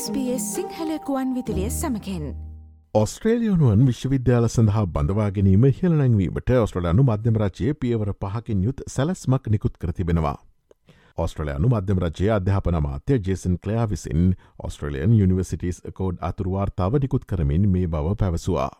SBS සිංහලකුවන් විදිලිය සමකෙන් ඔස්ට්‍රේලියනුවන් විශ්වවිද්‍යාල සඳහා බඳවා ගැනීම හිලනැංවීමට ඔස්ට්‍රලයානු මධ්‍යම රජයේ පියවර පහකින් යුත් සැලස්මක් නිකුත් කරතිබෙනවා. ඔස්ට්‍රලයානු මධ්‍යම රජයේ අධ්‍යාපන මාත්‍ය ජේසන් කලයා විසින් ඔස්ට්‍රලියන් යනිවසිටස් කෝඩ් අතුරවාර්තාව නිකුත් කරමින් මේ බව පැවසවා.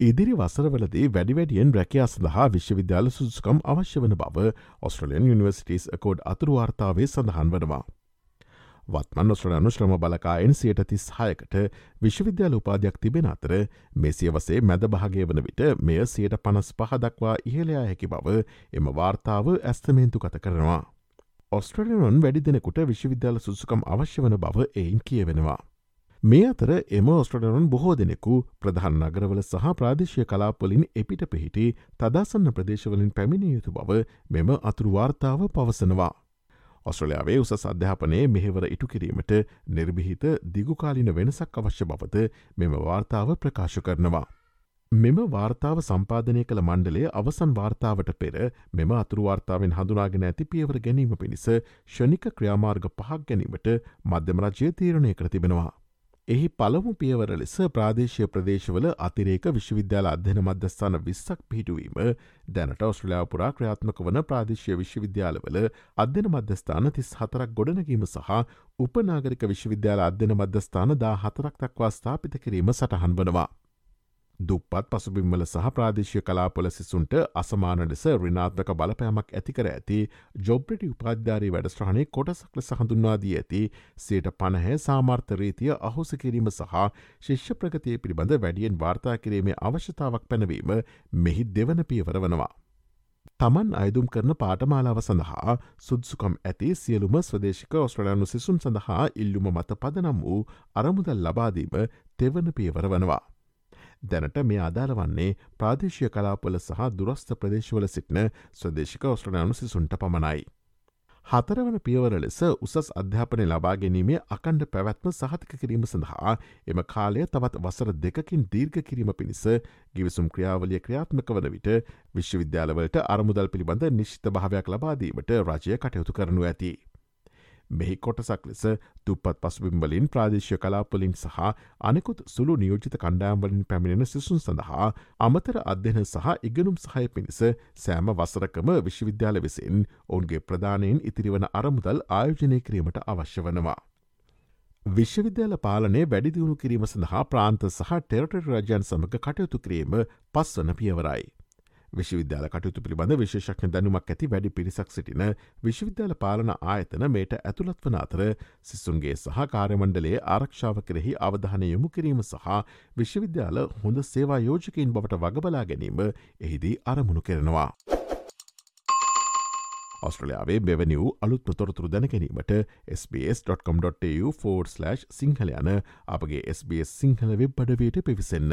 ඉදිරි වසරවලදී වැඩිවැඩියෙන් රැකයා සඳහා විශ්වවිද්‍යාල සුදුකම් අවශ්‍ය වන බව ඔස්ට්‍රලියන් යනිවසිටස් කෝඩ් අතුරවාර්තාවේ සඳහන් වනවා. වත්මන් ඔස්ට්‍රලයානු ශ්‍රම බලකායෙන් සියට තිස් හයකට විශ්වවිද්‍යාල උපාධයක් තිබෙන අතර මෙසියවසේ මැද භාගය වන විට මෙය සියට පනස් පහදක්වා ඉහලයා හැකි බව එම වාර්තාව ඇස්තමේන්තු කත කරනවා. ඔස්ට්‍රලියනුන් වැඩි දෙනෙකුට විශ්වවිද්‍යාල සුසුකම් අවශ්‍ය වන බව එයින් කියවෙනවා. මේ අතර එම ඔස්ට්‍රලනුන් බොහෝ දෙනෙකු ප්‍රධාන නගරවල සහ ප්‍රාදේශය කලාපොලින් එපිට පිහිටි තදාසන්න ප්‍රදේශවලින් පැමිණිය යුතු බව මෙම අතුරුවාර්තාව පවසනවා. ඔස්ට්‍රලයාාවේ උස අධ්‍යාපනයේ මෙහෙවර ඉටු කිරීමට නිර්බිහිත දිගුකාලින වෙනසක් අවශ්‍ය බවත මෙම වාර්තාව ප්‍රකාශ කරනවා. මෙම වාර්තාව සම්පාධනය කළ මණ්ඩලේ අවසන් වාර්තාවට පෙර මෙම අතුරුවාර්තාවෙන් හඳුනාගෙන ඇති පියවර ගැනීම පිණිස ෂණික ක්‍රියාමාර්ග පහක් ගැනීමට මධ්‍යමරජය තීරණය කරතිබෙනවා. එහි පළමු පියවර ලෙස ප්‍රාදේශය ප්‍රදේශවල අතිරේක විශ්වවිද්‍යාල අධ්‍යන මධ්‍යස්ථාන විස්සක් පිහිටුවීම දැනට ඔස්ට්‍රලයාපුරා ක්‍රියාත්මක වන ප්‍රාදේශය විශ්වවිද්‍යාලවල අධ්‍යන මධ්‍යස්ථාන තිස් හතරක් ගොඩනගීම සහ උපනාගරික විශ්වවිද්‍යාල අධ්‍යන මධ්‍යස්ථාන දා හතරක් දක්වා ස්ථාපිත කිරීම සටහන් වනවා. දුප්පත් පසුබිම්වල සහ ප්‍රාදේශය කලාපොල සිසුන්ට අසමාන ලෙස රිනාත්මක බලපෑමක් ඇතිකර ඇති ජොබ්‍රටි උපාධධාරී වැඩස්ට්‍රහණය කොටසක් ලෙස හඳුන්වාදී ඇති සේට පණහැ සාමාර්ථරීතිය අහුස කිරීම සහ ශිෂ්‍ය ප්‍රගතිය පිළිබඳ වැඩියෙන් වාර්තා කිරීමේ අවශ්‍යතාවක් පැනවීම මෙහි දෙවන පියවර වනවා. තමන් අයදුම් කරන පාටමාලාව සඳහා සුද්සුකම් ඇති සියලුම ස්වදේශික ඔස්ට්‍රලයානු සිසුන් සඳහා ඉල්ලුම මත පදනම් වූ අරමුදල් ලබාදීම තෙවන පියවර වනවා. දැනට මේ අදාළ වන්නේ ප්‍රාදේශය කලාපොල සහ දුරස්ථ ප්‍රදේශවල සිටින ස්වදේශික ඔස්ට්‍රලයානු සිසුන්ට පමණයි. හතරවන පියවර ලෙස උසස් අධ්‍යාපනය ලබා ගැනීමේ අකණ්ඩ පැවැත්ම සහතික කිරීම සඳහා එම කාලය තවත් වසර දෙකකින් දීර්ඝ කිරීම පිණිස ගිවිසුම් ක්‍රියාවලිය ක්‍රියාත්මක වන විට විශ්වවිද්‍යාලවලට අරමුදල් පිළිබඳ නිශ්ිත භාවයක් ලබාදීමට රජය කටයුතු කරනු ඇති. මෙහි කොටසක් ලෙස තුපත් පසුබිම්වලින් ප්‍රාදේශය කලාපලින් සහ අනෙකුත් සුළු නියෝජිත කණ්ඩාම්වලින් පැමිණෙන සිසුන් සඳහා අමතර අධ්‍යන සහ ඉගනුම් සහය පිණිස සෑම වසරකම විශ්වවිද්‍යාල විසින් ඔවුන්ගේ ප්‍රධානයෙන් ඉතිරිවන අරමුදල් ආයෝජනය කිරීමට අවශ්‍ය වනවා. විශ්වවිද්‍යාල පාලනය වැඩිදිවුණු කිරීම සඳහා ප්‍රාන්ත සහ ටෙරට රජයන් සමඟ කටයුතු කිරීම පස්වන පියවරයි. විශ්වවිද්‍යාල කටයුතු පිළිබඳ විශේෂක්ඥ දැනුමක් ඇති වැඩි පිරිසක් සිටින විශ්වවිද්‍යාල පාලන ආයතන මේට ඇතුළත් වන අතර සිස්සුන්ගේ සහ කාර්යමණ්ඩලේ ආරක්ෂාව කෙරෙහි අවධානය යොමු කිරීම සහ විශ්වවිද්‍යාල හොඳ සේවා යෝජකයින් බවට වගබලා ගැනීම එහිදී අරමුණු කරනවා. ඔස්ට්‍රලයාාවේ මෙවැනි වූ අලුත්ම තොරතුරු දැනැනීමට SBS.com.tu4/ සිංහල යන අපගේ SBS සිංහල වෙබ් අඩවයට පිවිසන්න.